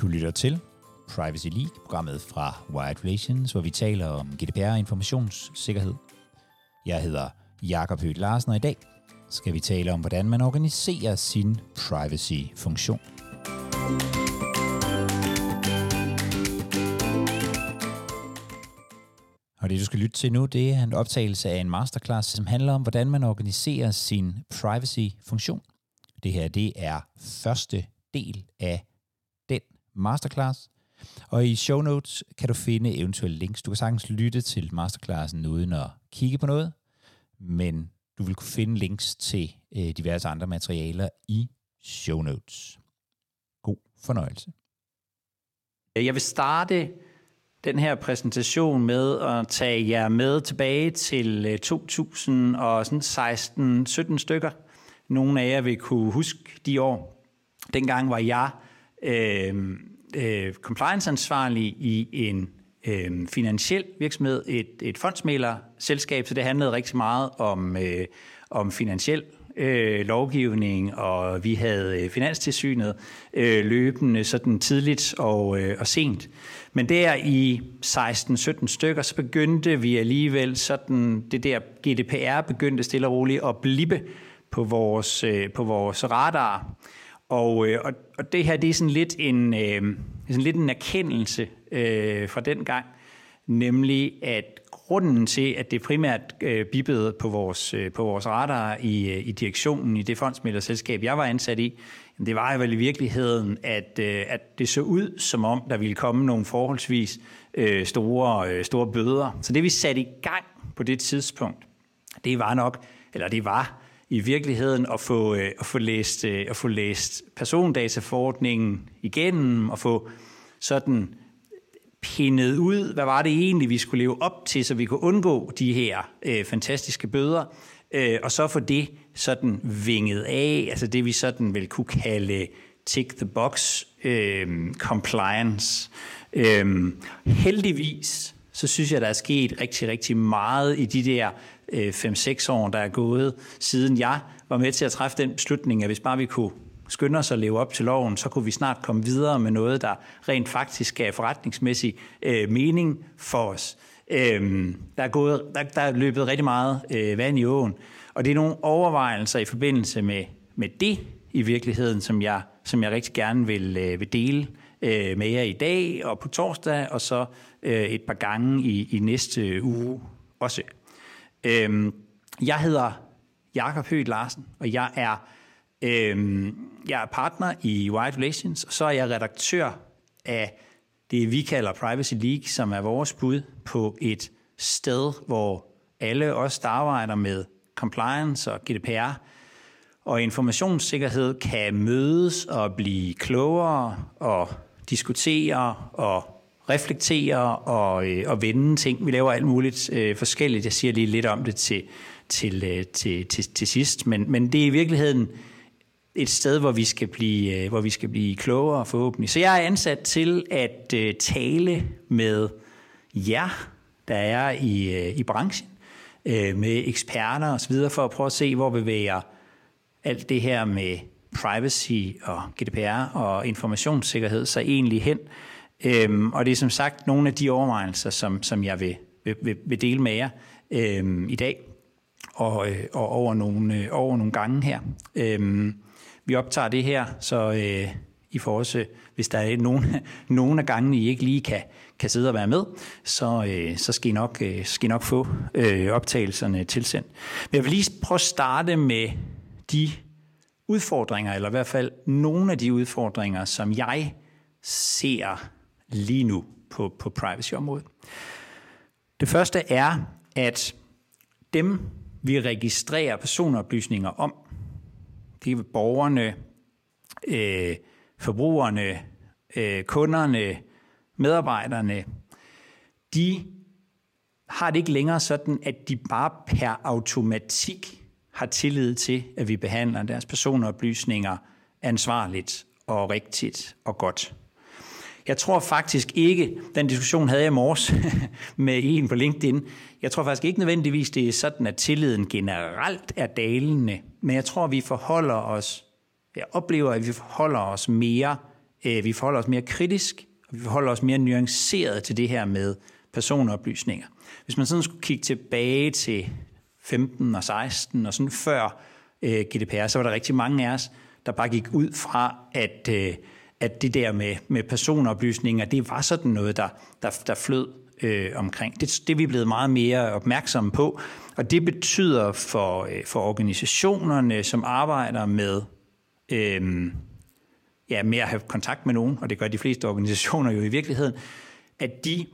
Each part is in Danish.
Du lytter til Privacy League, programmet fra Wired Relations, hvor vi taler om GDPR og informationssikkerhed. Jeg hedder Jakob Høgh Larsen, og i dag skal vi tale om, hvordan man organiserer sin privacy-funktion. Og det, du skal lytte til nu, det er en optagelse af en masterclass, som handler om, hvordan man organiserer sin privacy-funktion. Det her, det er første del af masterclass. Og i show notes kan du finde eventuelle links. Du kan sagtens lytte til masterclassen uden at kigge på noget, men du vil kunne finde links til øh, diverse andre materialer i show notes. God fornøjelse. Øh, jeg vil starte den her præsentation med at tage jer med tilbage til øh, 2016-17 stykker. Nogle af jer vil kunne huske de år. Dengang var jeg øh, øh, compliance-ansvarlig i en øh, finansiel virksomhed, et, et fondsmælerselskab, så det handlede rigtig meget om, øh, om finansiel øh, lovgivning, og vi havde øh, finanstilsynet øh, løbende sådan tidligt og, øh, og sent. Men der i 16-17 stykker, så begyndte vi alligevel sådan, det der GDPR begyndte stille og roligt at blippe på vores, øh, på vores radar. Og, øh, og, og det her, det er sådan lidt en, øh, sådan lidt en erkendelse øh, fra den gang, nemlig at grunden til, at det primært øh, bippede på vores, øh, på vores radar i, øh, i direktionen i det fondsmiddelselskab, jeg var ansat i, det var vel i virkeligheden, at, øh, at det så ud, som om der ville komme nogle forholdsvis øh, store, øh, store bøder. Så det vi satte i gang på det tidspunkt, det var nok, eller det var i virkeligheden at få, øh, at få, læst, øh, at få læst persondataforordningen igennem og få sådan pindet ud, hvad var det egentlig, vi skulle leve op til, så vi kunne undgå de her øh, fantastiske bøder, øh, og så få det sådan vinget af, altså det vi sådan vil kunne kalde tick the box øh, compliance. Øh, heldigvis, så synes jeg, der er sket rigtig, rigtig meget i de der Øh, 5-6 år, der er gået, siden jeg var med til at træffe den beslutning, at hvis bare vi kunne skynde os at leve op til loven, så kunne vi snart komme videre med noget, der rent faktisk gav forretningsmæssig øh, mening for os. Øhm, der, er gået, der, der er løbet rigtig meget øh, vand i åen, og det er nogle overvejelser i forbindelse med, med det i virkeligheden, som jeg, som jeg rigtig gerne vil, øh, vil dele øh, med jer i dag og på torsdag, og så øh, et par gange i, i næste uge også. Øhm, jeg hedder Jakob Høgh Larsen, og jeg er, øhm, jeg er partner i White Relations, og så er jeg redaktør af det, vi kalder Privacy League, som er vores bud på et sted, hvor alle os, der arbejder med compliance og GDPR og informationssikkerhed, kan mødes og blive klogere og diskutere og reflektere og, øh, og vende ting. Vi laver alt muligt øh, forskelligt. Jeg siger lige lidt om det til, til, øh, til, til, til sidst, men, men det er i virkeligheden et sted, hvor vi skal blive, øh, hvor vi skal blive klogere forhåbentlig. Så jeg er ansat til at øh, tale med jer, der er i, øh, i branchen, øh, med eksperter osv., for at prøve at se, hvor bevæger alt det her med privacy og GDPR og informationssikkerhed sig egentlig hen. Øhm, og det er som sagt nogle af de overvejelser, som, som jeg vil, vil, vil dele med jer øhm, i dag og, øh, og over, nogle, øh, over nogle gange her. Øhm, vi optager det her, så øh, I får også, hvis der er nogen, nogen af gangene, I ikke lige kan, kan sidde og være med, så, øh, så skal, I nok, øh, skal I nok få øh, optagelserne tilsendt. Men jeg vil lige prøve at starte med de udfordringer, eller i hvert fald nogle af de udfordringer, som jeg ser lige nu på, på privacy-området. Det første er, at dem, vi registrerer personoplysninger om, det er borgerne, øh, forbrugerne, øh, kunderne, medarbejderne, de har det ikke længere sådan, at de bare per automatik har tillid til, at vi behandler deres personoplysninger ansvarligt og rigtigt og godt. Jeg tror faktisk ikke, den diskussion havde jeg i morges med en på LinkedIn, jeg tror faktisk ikke nødvendigvis, det er sådan, at tilliden generelt er dalende, men jeg tror, vi forholder os, jeg oplever, at vi forholder os mere øh, vi forholder os mere kritisk, og vi forholder os mere nuanceret til det her med personoplysninger. Hvis man sådan skulle kigge tilbage til 15 og 16 og sådan før øh, GDPR, så var der rigtig mange af os, der bare gik ud fra, at, øh, at det der med, med personoplysninger, det var sådan noget, der, der, der flød øh, omkring. Det, det er vi blevet meget mere opmærksomme på, og det betyder for, øh, for organisationerne, som arbejder med øh, ja, med at have kontakt med nogen, og det gør de fleste organisationer jo i virkeligheden, at de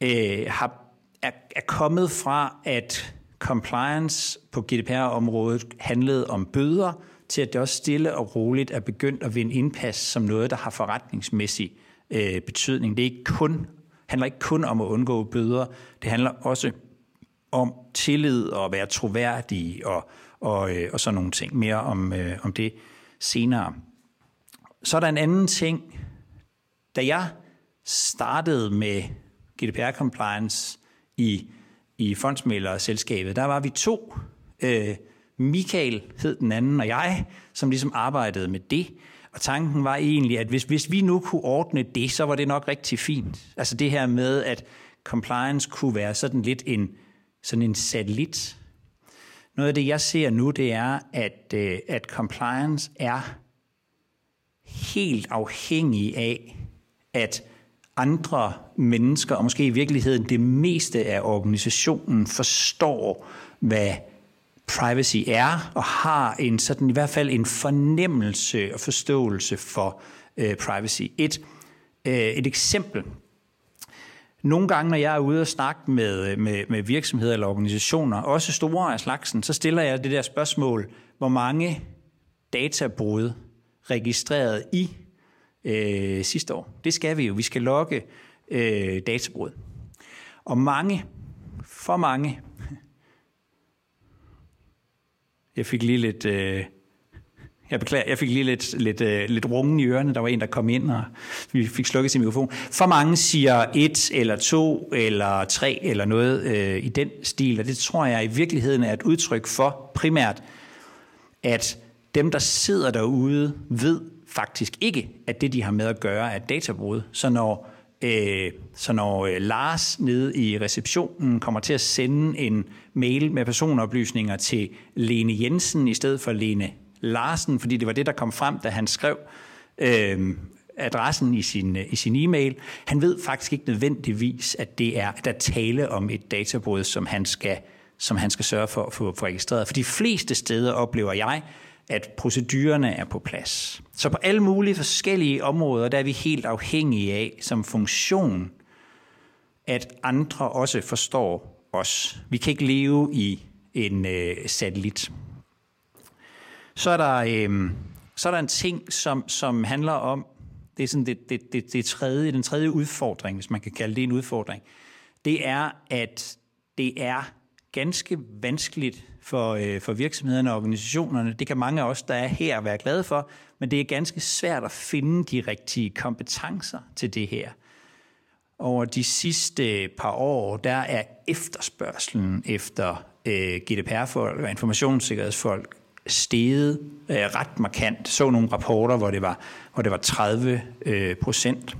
øh, har, er, er kommet fra, at compliance på GDPR-området handlede om bøder, til at det også stille og roligt er begyndt at vinde indpas som noget, der har forretningsmæssig øh, betydning. Det er ikke kun, handler ikke kun om at undgå bøder, det handler også om tillid og at være troværdig og, og, øh, og sådan nogle ting. Mere om, øh, om det senere. Så er der en anden ting. Da jeg startede med GDPR-compliance i, i fondsmælerselskabet, der var vi to. Øh, Michael hed den anden, og jeg, som ligesom arbejdede med det. Og tanken var egentlig, at hvis, hvis vi nu kunne ordne det, så var det nok rigtig fint. Altså det her med, at compliance kunne være sådan lidt en, sådan en satellit. Noget af det, jeg ser nu, det er, at, øh, at compliance er helt afhængig af, at andre mennesker, og måske i virkeligheden det meste af organisationen, forstår, hvad privacy er, og har en sådan i hvert fald en fornemmelse og forståelse for øh, privacy. Et, øh, et eksempel. Nogle gange, når jeg er ude og snakke med, øh, med, med virksomheder eller organisationer, også store af slagsen, så stiller jeg det der spørgsmål, hvor mange databrud registreret i øh, sidste år. Det skal vi jo. Vi skal logge øh, databrud. Og mange, for mange, jeg fik lige lidt, øh, jeg beklager, jeg fik lige lidt, lidt, øh, lidt rungen i ørerne. Der var en, der kom ind, og vi fik slukket sin mikrofon. For mange siger et, eller to, eller tre, eller noget øh, i den stil, og det tror jeg i virkeligheden er et udtryk for primært, at dem, der sidder derude, ved faktisk ikke, at det, de har med at gøre, er databrud. Så når, øh, så når øh, Lars nede i receptionen kommer til at sende en mail med personoplysninger til Lene Jensen i stedet for Lene Larsen, fordi det var det, der kom frem, da han skrev øh, adressen i sin, øh, i sin e-mail. Han ved faktisk ikke nødvendigvis, at det er, at der tale om et databrud, som han skal, som han skal sørge for at få registreret. For de fleste steder oplever jeg, at procedurerne er på plads. Så på alle mulige forskellige områder, der er vi helt afhængige af som funktion, at andre også forstår os. Vi kan ikke leve i en øh, satellit. Så er der, øh, så er der en ting, som, som handler om, det er sådan det, det, det, det tredje, den tredje udfordring, hvis man kan kalde det en udfordring, det er, at det er ganske vanskeligt for, øh, for virksomhederne og organisationerne. Det kan mange af os, der er her, være glade for, men det er ganske svært at finde de rigtige kompetencer til det her. Over de sidste par år, der er efterspørgselen efter øh, GDPR-folk og informationssikkerhedsfolk steget øh, ret markant. Så nogle rapporter, hvor det var, hvor det var 30 øh, procent.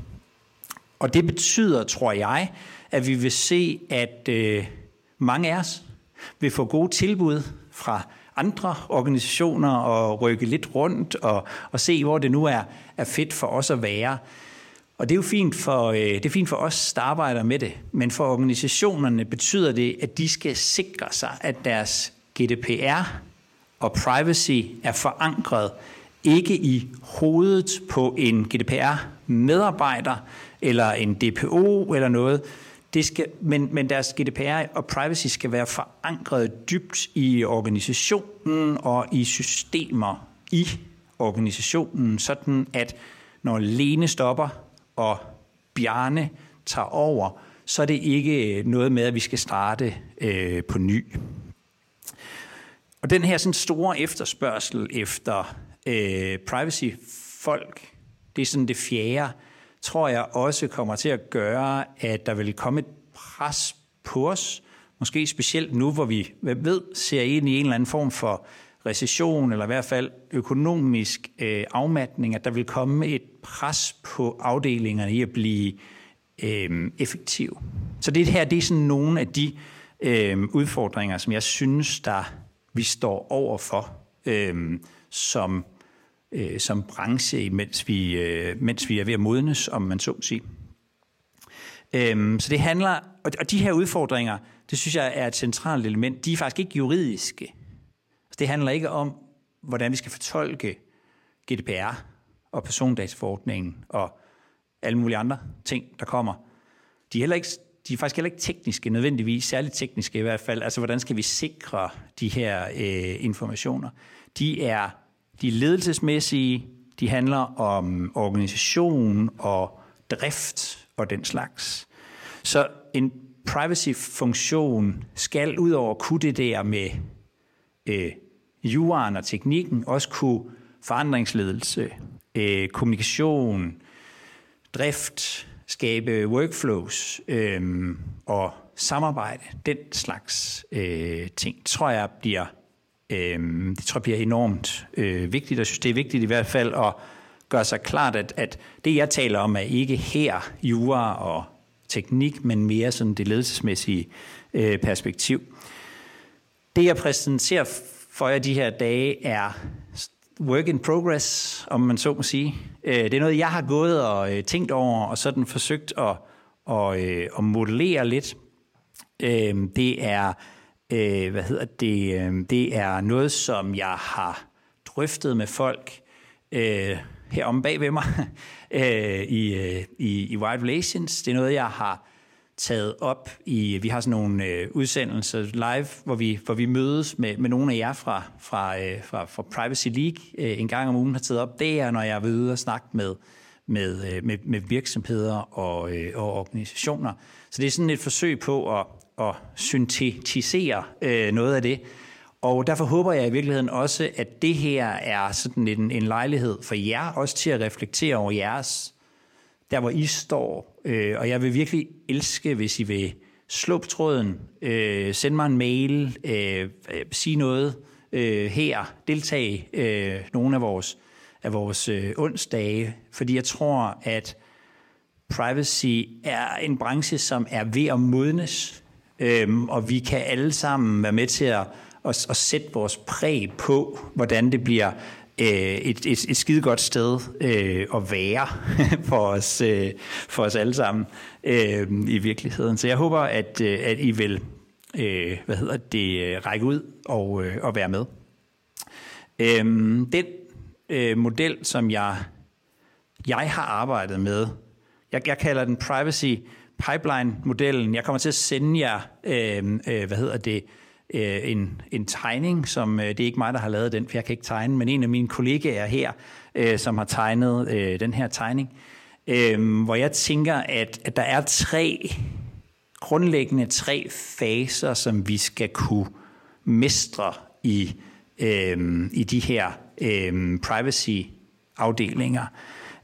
Og det betyder, tror jeg, at vi vil se, at øh, mange af os vil få gode tilbud fra andre organisationer og rykke lidt rundt og, og se, hvor det nu er, er fedt for os at være. Og det er jo fint for, øh, det er fint for os, der arbejder med det, men for organisationerne betyder det, at de skal sikre sig, at deres GDPR og privacy er forankret ikke i hovedet på en GDPR-medarbejder eller en DPO eller noget, det skal, men, men deres GDPR og privacy skal være forankret dybt i organisationen og i systemer i organisationen, sådan at når Lene stopper og Bjarne tager over, så er det ikke øh, noget med, at vi skal starte øh, på ny. Og den her sådan store efterspørgsel efter øh, privacy-folk, det er sådan det fjerde tror jeg også kommer til at gøre, at der vil komme et pres på os, måske specielt nu, hvor vi ved, ser ind i en eller anden form for recession, eller i hvert fald økonomisk øh, afmatning, at der vil komme et pres på afdelingerne i at blive øh, effektive. Så det her det er sådan nogle af de øh, udfordringer, som jeg synes, der vi står over for øh, som, øh, som branche, mens vi, øh, mens vi er ved at modnes, om man så sige. Øhm, så det handler, og de her udfordringer, det synes jeg er et centralt element. De er faktisk ikke juridiske. Altså, det handler ikke om, hvordan vi skal fortolke GDPR og persondataforordningen og alle mulige andre ting, der kommer. De er, heller ikke, de er faktisk heller ikke tekniske nødvendigvis, særligt tekniske i hvert fald. Altså, hvordan skal vi sikre de her øh, informationer? De er, de er ledelsesmæssige, de handler om organisation og drift og den slags. Så en privacy-funktion skal ud over kunne det der med øh, juraen og teknikken, også kunne forandringsledelse, øh, kommunikation, drift, skabe workflows øh, og samarbejde, den slags øh, ting, tror jeg bliver, øh, det tror jeg bliver enormt øh, vigtigt. Jeg synes, det er vigtigt i hvert fald at gøre sig klart, at, at det, jeg taler om, er ikke her jura og teknik, men mere sådan det ledelsesmæssige øh, perspektiv. Det, jeg præsenterer for jer de her dage, er work in progress, om man så må sige. Øh, det er noget, jeg har gået og øh, tænkt over, og sådan forsøgt at, at, øh, at modellere lidt. Øh, det er, Øh, hvad hedder det, øhm, det er noget, som jeg har drøftet med folk øh, herom bag ved mig øh, i, i, i White Relations. Det er noget, jeg har taget op i, vi har sådan nogle øh, udsendelser live, hvor vi, hvor vi mødes med, med nogle af jer fra, fra, øh, fra, fra Privacy League øh, en gang om ugen har taget op. Det er, når jeg er ude og snakke med, med, øh, med, med virksomheder og, øh, og organisationer. Så det er sådan et forsøg på at, at syntetisere øh, noget af det. Og derfor håber jeg i virkeligheden også, at det her er sådan en, en lejlighed for jer også til at reflektere over jeres der hvor I står. Øh, og jeg vil virkelig elske, hvis I vil slå på tråden, øh, sende mig en mail, øh, sige noget øh, her, deltage øh, nogle af vores, af vores øh, onsdage, fordi jeg tror, at privacy er en branche, som er ved at modnes, øh, og vi kan alle sammen være med til at, at, at sætte vores præg på, hvordan det bliver øh, et, et, et skide godt sted øh, at være for os, øh, for os alle sammen øh, i virkeligheden. Så jeg håber, at, øh, at I vil øh, hvad hedder det, række ud og, øh, og være med. Øh, den øh, model, som jeg, jeg har arbejdet med, jeg, jeg kalder den Privacy Pipeline-modellen. Jeg kommer til at sende jer, øh, øh, hvad hedder det, øh, en, en tegning, som øh, det er ikke mig, der har lavet den, for jeg kan ikke tegne, men en af mine kollegaer her, øh, som har tegnet øh, den her tegning, øh, hvor jeg tænker, at, at der er tre grundlæggende tre faser, som vi skal kunne mestre i, øh, i de her øh, privacy-afdelinger.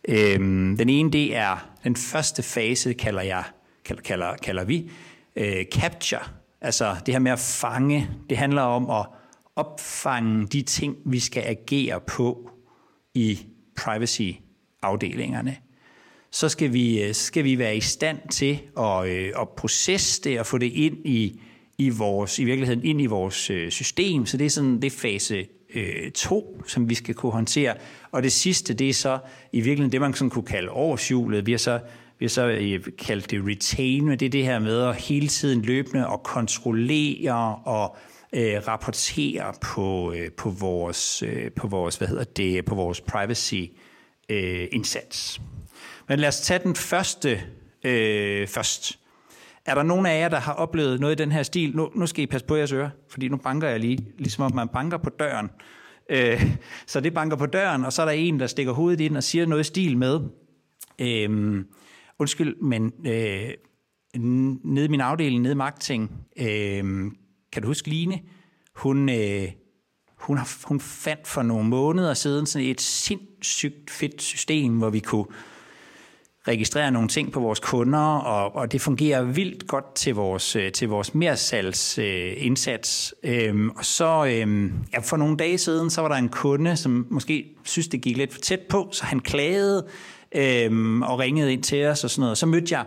Øh, den ene, det er den første fase, kalder jeg kalder, kalder, kalder vi øh, capture, Altså det her med at fange, det handler om at opfange de ting, vi skal agere på i privacy-afdelingerne. Så skal vi, øh, skal vi være i stand til at, øh, at processe det og få det ind i, i, vores, i virkeligheden ind i vores øh, system. Så det er sådan det er fase 2, to, som vi skal kunne håndtere. Og det sidste, det er så i virkeligheden det, man sådan kunne kalde årshjulet. Vi har så vi har så øh, kaldt det retain, men det er det her med at hele tiden løbende og kontrollere og øh, rapportere på, øh, på vores, øh, på vores, hvad hedder det, på vores privacy øh, indsats. Men lad os tage den første øh, først. Er der nogen af jer, der har oplevet noget i den her stil? Nu, nu skal I passe på jeres ører, fordi nu banker jeg lige, ligesom om man banker på døren. Øh, så det banker på døren, og så er der en, der stikker hovedet ind og siger noget i stil med, øh, Undskyld, men øh, nede i min afdeling, nede i marketing, øh, kan du huske Line? Hun, øh, hun, har, hun fandt for nogle måneder siden sådan et sindssygt fedt system, hvor vi kunne registrere nogle ting på vores kunder, og, og det fungerer vildt godt til vores, øh, til vores mersalgsindsats. Øh, øhm, og så øhm, ja, for nogle dage siden, så var der en kunde, som måske synes, det gik lidt for tæt på, så han klagede øhm, og ringede ind til os og sådan noget. Så mødte jeg,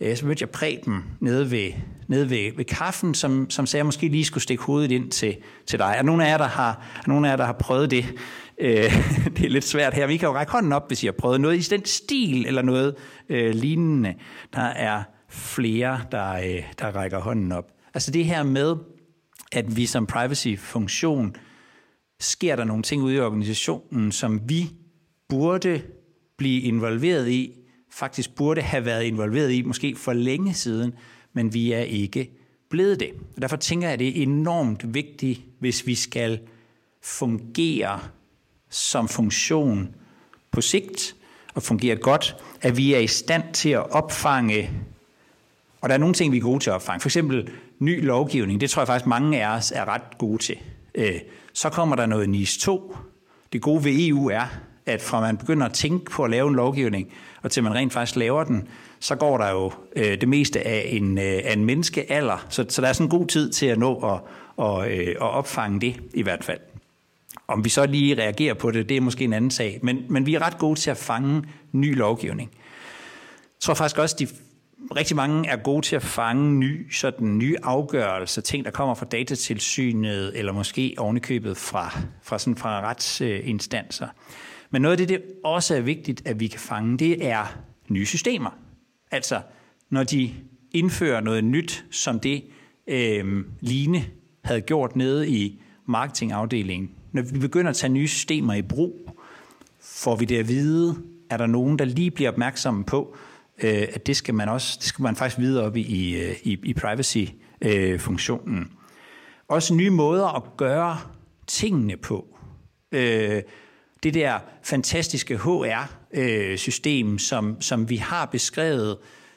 øh, så mødte jeg Preben nede ved, nede ved, ved kaffen, som, som sagde, at jeg måske lige skulle stikke hovedet ind til, til dig. Er nogle af jer, der har, er nogle af jer, der har prøvet det? Øh, det er lidt svært her. Vi kan jo række hånden op, hvis I har prøvet noget i den stil eller noget øh, lignende. Der er flere, der, øh, der rækker hånden op. Altså det her med, at vi som privacy-funktion sker der nogle ting ude i organisationen, som vi burde blive involveret i, faktisk burde have været involveret i, måske for længe siden, men vi er ikke blevet det. Og derfor tænker jeg, at det er enormt vigtigt, hvis vi skal fungere som funktion på sigt, og fungere godt, at vi er i stand til at opfange, og der er nogle ting, vi er gode til at opfange. For eksempel ny lovgivning, det tror jeg faktisk mange af os er ret gode til. Øh, så kommer der noget NIS 2. Det gode ved EU er, at fra man begynder at tænke på at lave en lovgivning, og til man rent faktisk laver den, så går der jo øh, det meste af en, øh, af en menneskealder. Så, så der er sådan en god tid til at nå at, og, øh, at opfange det i hvert fald. Om vi så lige reagerer på det, det er måske en anden sag. Men, men vi er ret gode til at fange ny lovgivning. Jeg tror faktisk også, at de rigtig mange er gode til at fange ny, sådan nye afgørelser, ting, der kommer fra datatilsynet, eller måske ovenikøbet fra, fra, sådan fra retsinstanser. Men noget af det, det også er vigtigt, at vi kan fange, det er nye systemer. Altså, når de indfører noget nyt, som det øh, Line havde gjort nede i marketingafdelingen. Når vi begynder at tage nye systemer i brug, får vi det at vide, er der nogen, der lige bliver opmærksomme på, øh, at det skal man også, det skal man faktisk vide op i, i, i privacy-funktionen. Øh, også nye måder at gøre tingene på. Øh, det der fantastiske HR-system, øh, som, som vi har beskrevet,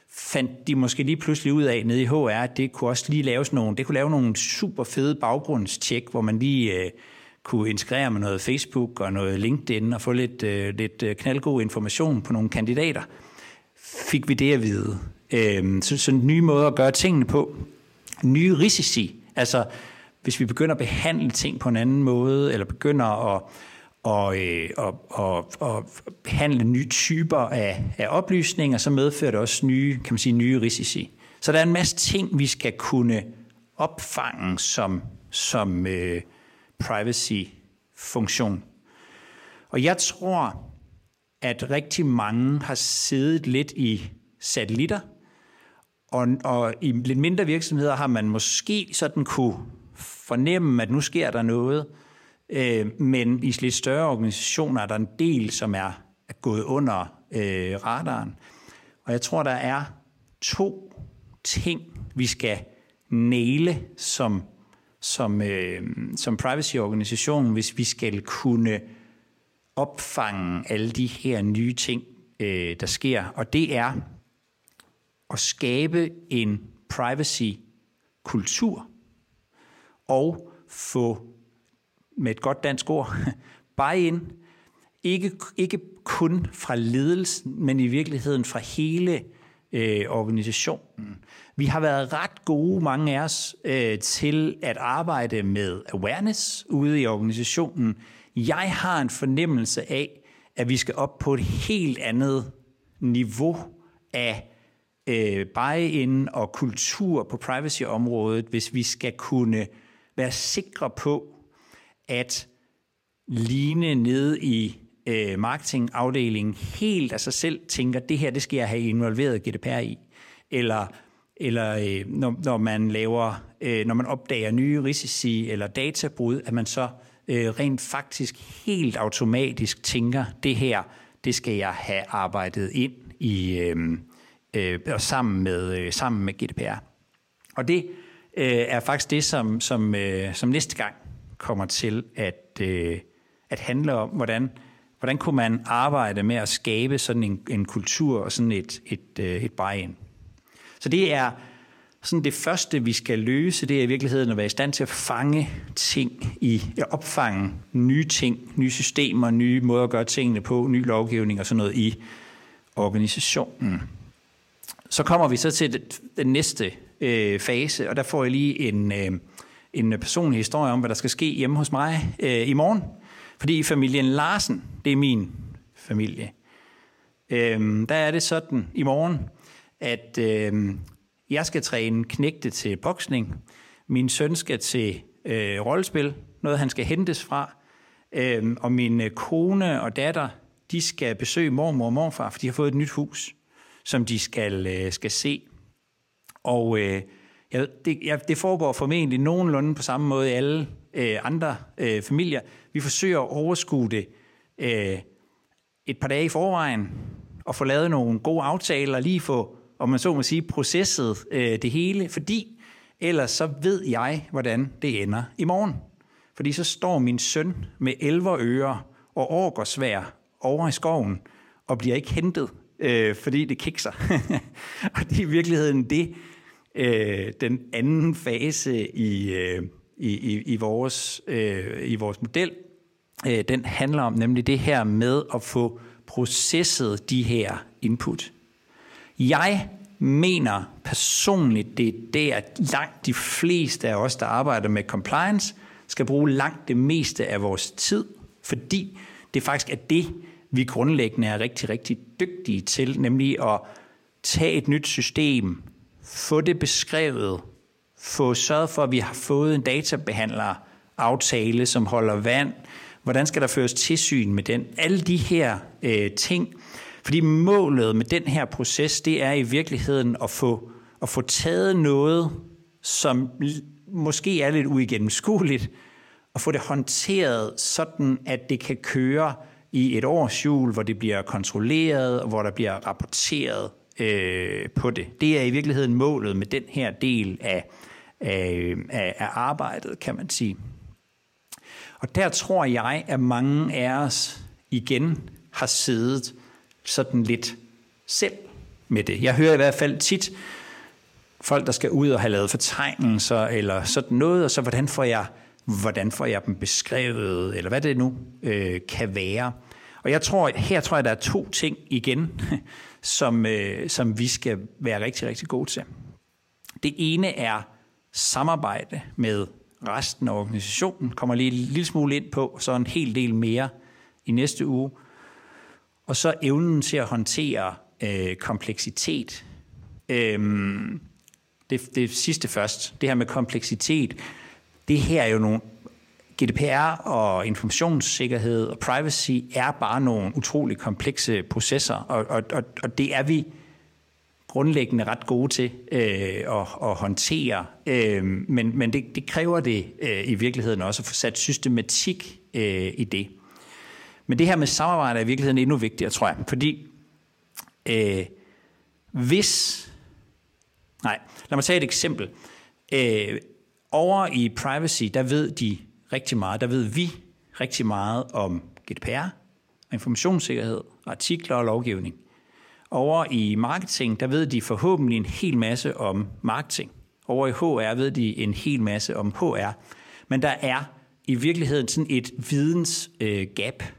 fandt de måske lige pludselig ud af nede i HR, at det kunne også lige laves nogle, det kunne lave nogle super fede baggrundstjek, hvor man lige øh, kunne integrere med noget Facebook og noget LinkedIn og få lidt, øh, lidt øh, knaldgod information på nogle kandidater. Fik vi det at vide. Øh, så, så nye måder at gøre tingene på. Nye risici. Altså, hvis vi begynder at behandle ting på en anden måde, eller begynder at og, øh, og, og, og handle nye typer af, af oplysninger, så medfører det også nye, kan man sige, nye risici. Så der er en masse ting, vi skal kunne opfange som, som øh, privacy-funktion. Og jeg tror, at rigtig mange har siddet lidt i satellitter, og, og i lidt mindre virksomheder har man måske sådan kunne fornemme, at nu sker der noget, Øh, men i lidt større organisationer er der en del, som er, er gået under øh, radaren. Og jeg tror, der er to ting, vi skal næle som, som, øh, som privacy-organisation, hvis vi skal kunne opfange alle de her nye ting, øh, der sker. Og det er at skabe en privacy-kultur og få med et godt dansk ord, buy-in, ikke, ikke kun fra ledelsen, men i virkeligheden fra hele øh, organisationen. Vi har været ret gode, mange af os, øh, til at arbejde med awareness ude i organisationen. Jeg har en fornemmelse af, at vi skal op på et helt andet niveau af øh, buy-in og kultur på privacy-området, hvis vi skal kunne være sikre på, at Line nede i øh, marketingafdelingen helt af sig selv tænker, det her, det skal jeg have involveret GDPR i. Eller, eller øh, når, når man laver, øh, når man opdager nye risici eller databrud, at man så øh, rent faktisk helt automatisk tænker, det her, det skal jeg have arbejdet ind i øh, øh, og sammen med, øh, sammen med GDPR. Og det øh, er faktisk det, som, som, øh, som næste gang kommer til at, øh, at handle om, hvordan, hvordan kunne man arbejde med at skabe sådan en, en kultur og sådan et, et, øh, et buy-in. Så det er sådan det første, vi skal løse, det er i virkeligheden at være i stand til at fange ting i, at opfange nye ting, nye systemer, nye måder at gøre tingene på, ny lovgivning og sådan noget i organisationen. Så kommer vi så til den næste øh, fase, og der får jeg lige en, øh, en personlig historie om, hvad der skal ske hjemme hos mig øh, i morgen. Fordi familien Larsen, det er min familie, øh, der er det sådan i morgen, at øh, jeg skal træne knægte til boksning. Min søn skal til øh, rollespil, noget han skal hentes fra. Øh, og min øh, kone og datter, de skal besøge mormor og morfar, for de har fået et nyt hus, som de skal, øh, skal se. Og øh, ja, det, ja, det foregår formentlig nogenlunde på samme måde i alle øh, andre øh, familier. Vi forsøger at overskue det øh, et par dage i forvejen, og få lavet nogle gode aftaler, lige få, om man så må sige, processet øh, det hele, fordi ellers så ved jeg, hvordan det ender i morgen. Fordi så står min søn med elver ører og orkersvær over i skoven, og bliver ikke hentet, øh, fordi det kikser. og det er i virkeligheden det, øh, den anden fase i, øh, i, i, i, vores, øh, i vores model, øh, den handler om nemlig det her med at få processet de her input. Jeg mener personligt, det er der langt de fleste af os, der arbejder med compliance, skal bruge langt det meste af vores tid, fordi det faktisk er det, vi grundlæggende er rigtig, rigtig dygtige til, nemlig at tage et nyt system, få det beskrevet, få sørget for, at vi har fået en databehandler aftale, som holder vand, hvordan skal der føres tilsyn med den, alle de her øh, ting, fordi målet med den her proces, det er i virkeligheden at få, at få taget noget, som måske er lidt uigennemskueligt, og få det håndteret sådan, at det kan køre i et års jul, hvor det bliver kontrolleret, og hvor der bliver rapporteret øh, på det. Det er i virkeligheden målet med den her del af, øh, af, af arbejdet, kan man sige. Og der tror jeg, at mange af os igen har siddet sådan lidt selv med det. Jeg hører i hvert fald tit folk, der skal ud og have lavet fortegnelser eller sådan noget, og så hvordan får jeg, hvordan får jeg dem beskrevet, eller hvad det nu øh, kan være. Og jeg tror, her tror jeg, der er to ting igen, som, øh, som vi skal være rigtig, rigtig gode til. Det ene er samarbejde med resten af organisationen. Kommer lige en lille smule ind på, så en hel del mere i næste uge. Og så evnen til at håndtere øh, kompleksitet. Øhm, det, det sidste først, det her med kompleksitet. Det her er jo nogle GDPR og informationssikkerhed og privacy er bare nogle utrolig komplekse processer, og, og, og, og det er vi grundlæggende ret gode til øh, at, at håndtere. Øh, men men det, det kræver det øh, i virkeligheden også at få sat systematik øh, i det. Men det her med samarbejde er i virkeligheden endnu vigtigere, tror jeg. Fordi øh, hvis... Nej, lad mig tage et eksempel. Øh, over i privacy, der ved de rigtig meget. Der ved vi rigtig meget om GDPR, informationssikkerhed, artikler og lovgivning. Over i marketing, der ved de forhåbentlig en hel masse om marketing. Over i HR ved de en hel masse om HR. Men der er i virkeligheden sådan et vidensgab. Øh,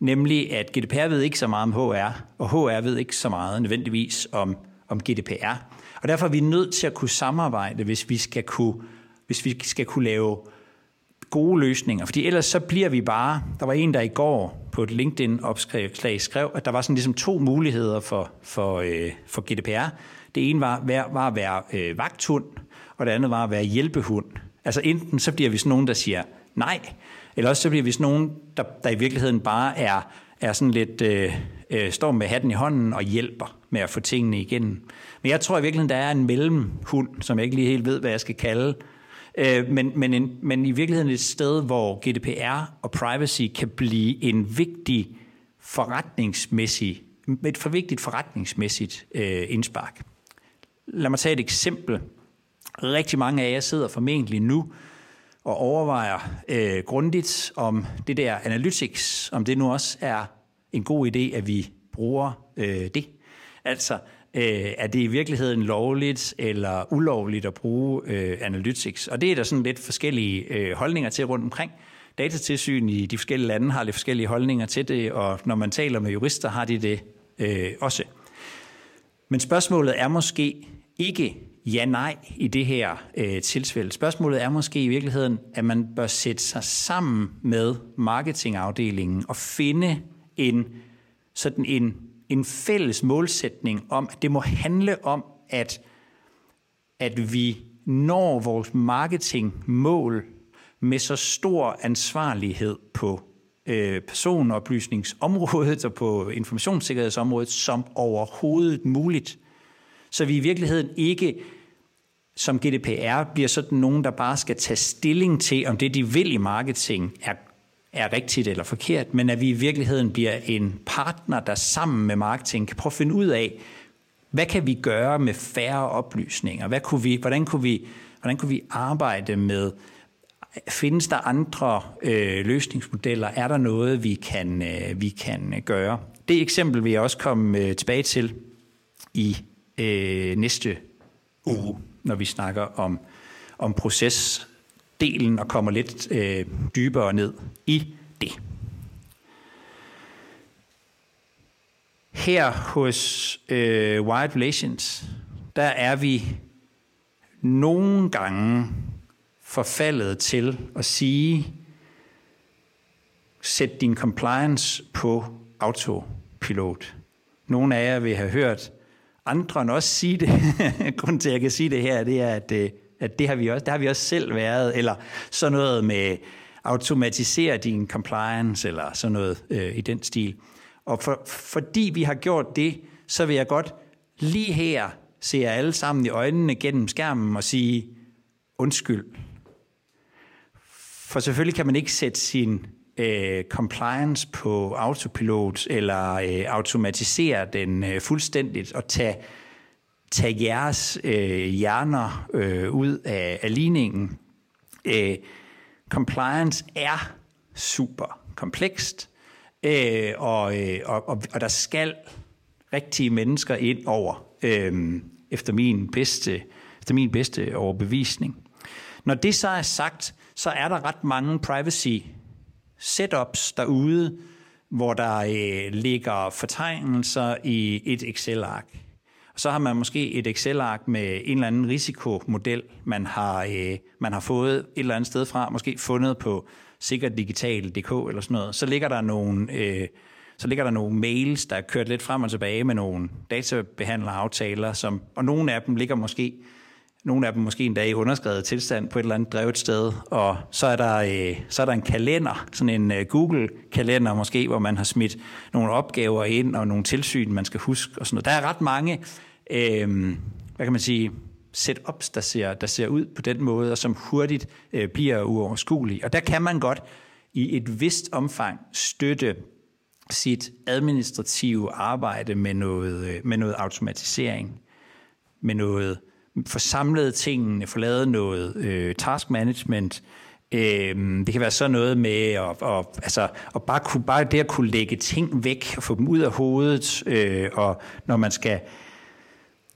nemlig at GDPR ved ikke så meget om HR, og HR ved ikke så meget nødvendigvis om, om GDPR. Og derfor er vi nødt til at kunne samarbejde, hvis vi skal kunne, hvis vi skal kunne lave gode løsninger, fordi ellers så bliver vi bare, der var en, der i går på et LinkedIn-opslag skrev, at der var sådan ligesom to muligheder for, for, øh, for GDPR. Det ene var, var at være øh, vagthund, og det andet var at være hjælpehund. Altså enten så bliver vi sådan nogen, der siger nej, eller også så bliver vi sådan nogen, der, der i virkeligheden bare er, er sådan lidt, øh, øh, står med hatten i hånden og hjælper med at få tingene igennem. Men jeg tror i virkeligheden, der er en mellemhund, som jeg ikke lige helt ved, hvad jeg skal kalde, Øh, men, men, en, men i virkeligheden et sted, hvor GDPR og privacy kan blive en vigtig forretningsmæssig, et for vigtigt forretningsmæssigt øh, indspark. Lad mig tage et eksempel. Rigtig mange af jer sidder formentlig nu og overvejer øh, grundigt om det der analytics, om det nu også er en god idé, at vi bruger øh, det. Altså, øh, er det i virkeligheden lovligt eller ulovligt at bruge øh, analytics? Og det er der sådan lidt forskellige øh, holdninger til rundt omkring. Datatilsyn i de forskellige lande har lidt forskellige holdninger til det, og når man taler med jurister, har de det øh, også. Men spørgsmålet er måske ikke ja-nej i det her øh, tilfælde. Spørgsmålet er måske i virkeligheden, at man bør sætte sig sammen med marketingafdelingen og finde en sådan en en fælles målsætning om, at det må handle om, at, at vi når vores marketingmål med så stor ansvarlighed på øh, personoplysningsområdet og på informationssikkerhedsområdet som overhovedet muligt. Så vi i virkeligheden ikke som GDPR bliver sådan nogen, der bare skal tage stilling til, om det, de vil i marketing, er, er rigtigt eller forkert, men at vi i virkeligheden bliver en partner, der sammen med marketing kan prøve at finde ud af, hvad kan vi gøre med færre oplysninger? Hvad kunne vi, hvordan, kunne vi, hvordan kunne vi arbejde med Findes der andre øh, løsningsmodeller? Er der noget, vi kan, øh, vi kan gøre? Det eksempel vil jeg også komme øh, tilbage til i øh, næste uge, når vi snakker om, om delen og kommer lidt øh, dybere ned i det. Her hos øh, Wired Relations, der er vi nogle gange forfaldet til at sige, sæt din compliance på autopilot. Nogle af jer vil have hørt andre også sige det. Grunden til, at jeg kan sige det her, det er, at, øh, at det, har vi også, det har vi også selv været. Eller sådan noget med automatisere din compliance, eller sådan noget øh, i den stil. Og for, fordi vi har gjort det, så vil jeg godt lige her se jer alle sammen i øjnene gennem skærmen og sige, undskyld, for selvfølgelig kan man ikke sætte sin øh, compliance på autopilot eller øh, automatisere den øh, fuldstændigt og tage, tage jeres øh, hjerner øh, ud af, af ligningen. Øh, compliance er super komplekst, øh, og, øh, og, og, og der skal rigtige mennesker ind over, øh, efter, min bedste, efter min bedste overbevisning. Når det så er sagt, så er der ret mange privacy setups derude, hvor der øh, ligger fortegnelser i et Excel-ark. Så har man måske et Excel-ark med en eller anden risikomodel, man har, øh, man har fået et eller andet sted fra, måske fundet på sikkerdigital.dk eller sådan noget. Så ligger der nogle... Øh, så ligger der nogle mails, der er kørt lidt frem og tilbage med nogle databehandleraftaler, som, og nogle af dem ligger måske nogle af dem måske endda i underskrevet tilstand på et eller andet drevet sted, og så er der, øh, så er der en kalender, sådan en øh, Google-kalender måske, hvor man har smidt nogle opgaver ind og nogle tilsyn, man skal huske og sådan noget. Der er ret mange, øh, hvad kan man sige, setups, der ser, der ser ud på den måde, og som hurtigt øh, bliver uoverskuelige. Og der kan man godt i et vist omfang støtte sit administrative arbejde med noget, øh, med noget automatisering, med noget forsamlet tingene, få lavet noget øh, task management. Øh, det kan være sådan noget med at, og, altså, at bare, kunne, bare det at kunne lægge ting væk og få dem ud af hovedet, øh, og når man skal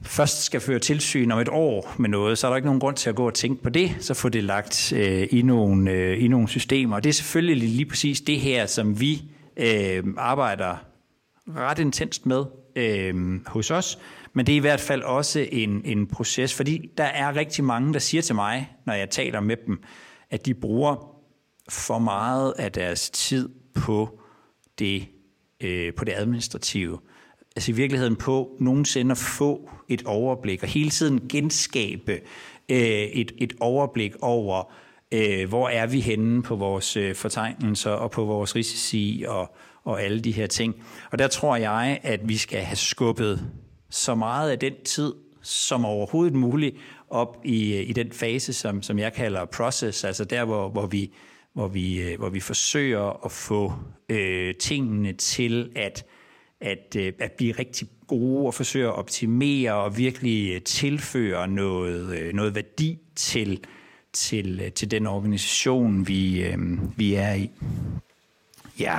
først skal føre tilsyn om et år med noget, så er der ikke nogen grund til at gå og tænke på det, så få det lagt øh, i, nogle, øh, i nogle systemer. Og det er selvfølgelig lige præcis det her, som vi øh, arbejder ret intenst med øh, hos os, men det er i hvert fald også en, en proces, fordi der er rigtig mange, der siger til mig, når jeg taler med dem, at de bruger for meget af deres tid på det, øh, på det administrative. Altså i virkeligheden på nogensinde at få et overblik, og hele tiden genskabe øh, et, et overblik over, øh, hvor er vi henne på vores øh, fortegnelser og på vores risici og, og alle de her ting. Og der tror jeg, at vi skal have skubbet så meget af den tid som overhovedet muligt op i, øh, i den fase, som, som jeg kalder process, altså der, hvor, hvor, vi, hvor, vi, øh, hvor vi forsøger at få øh, tingene til at, at, øh, at blive rigtig gode og forsøge at optimere og virkelig øh, tilføre noget, øh, noget værdi til, til, til den organisation, vi, vi er i. Ja,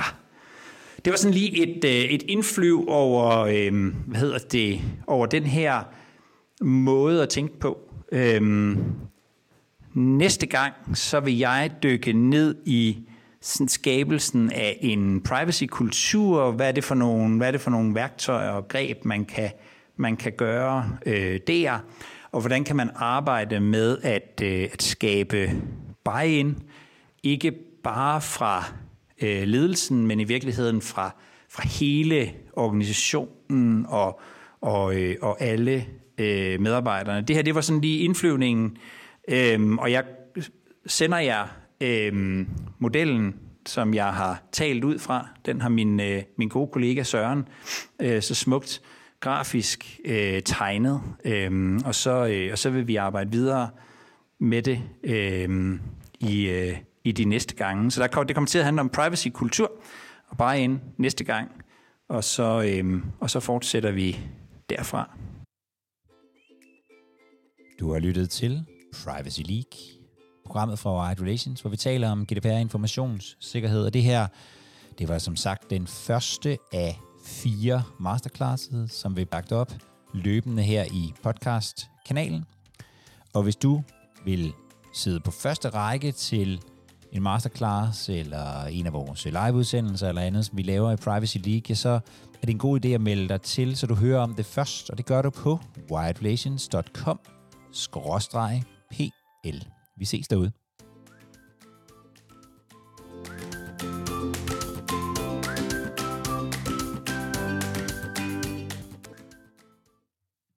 det var sådan lige et, et indflyv over, hvad hedder det, over den her måde at tænke på. Øh, næste gang, så vil jeg dykke ned i sådan skabelsen af en privacy-kultur. Hvad er det for nogle, hvad er det for nogle værktøjer og greb, man kan, man kan gøre øh, der? Og hvordan kan man arbejde med at, øh, at skabe buy-in, ikke bare fra øh, ledelsen, men i virkeligheden fra, fra hele organisationen og, og, øh, og alle øh, medarbejderne. Det her, det var sådan lige indflyvningen, øh, og jeg sender jer øh, modellen, som jeg har talt ud fra. Den har min, øh, min gode kollega Søren øh, så smukt grafisk øh, tegnet, øh, og, så, øh, og så vil vi arbejde videre med det øh, i, øh, i de næste gange. Så der kommer, det kommer til at handle om privacy-kultur, og bare ind næste gang, og så, øh, og så fortsætter vi derfra. Du har lyttet til Privacy League, programmet fra Wide Relations, hvor vi taler om GDPR informationssikkerhed, og det her, det var som sagt den første af fire masterclasses, som vi bagt op løbende her i podcast-kanalen. Og hvis du vil sidde på første række til en masterclass eller en af vores liveudsendelser eller andet, som vi laver i Privacy League, så er det en god idé at melde dig til, så du hører om det først, og det gør du på wiredrelations.com-pl. Vi ses derude.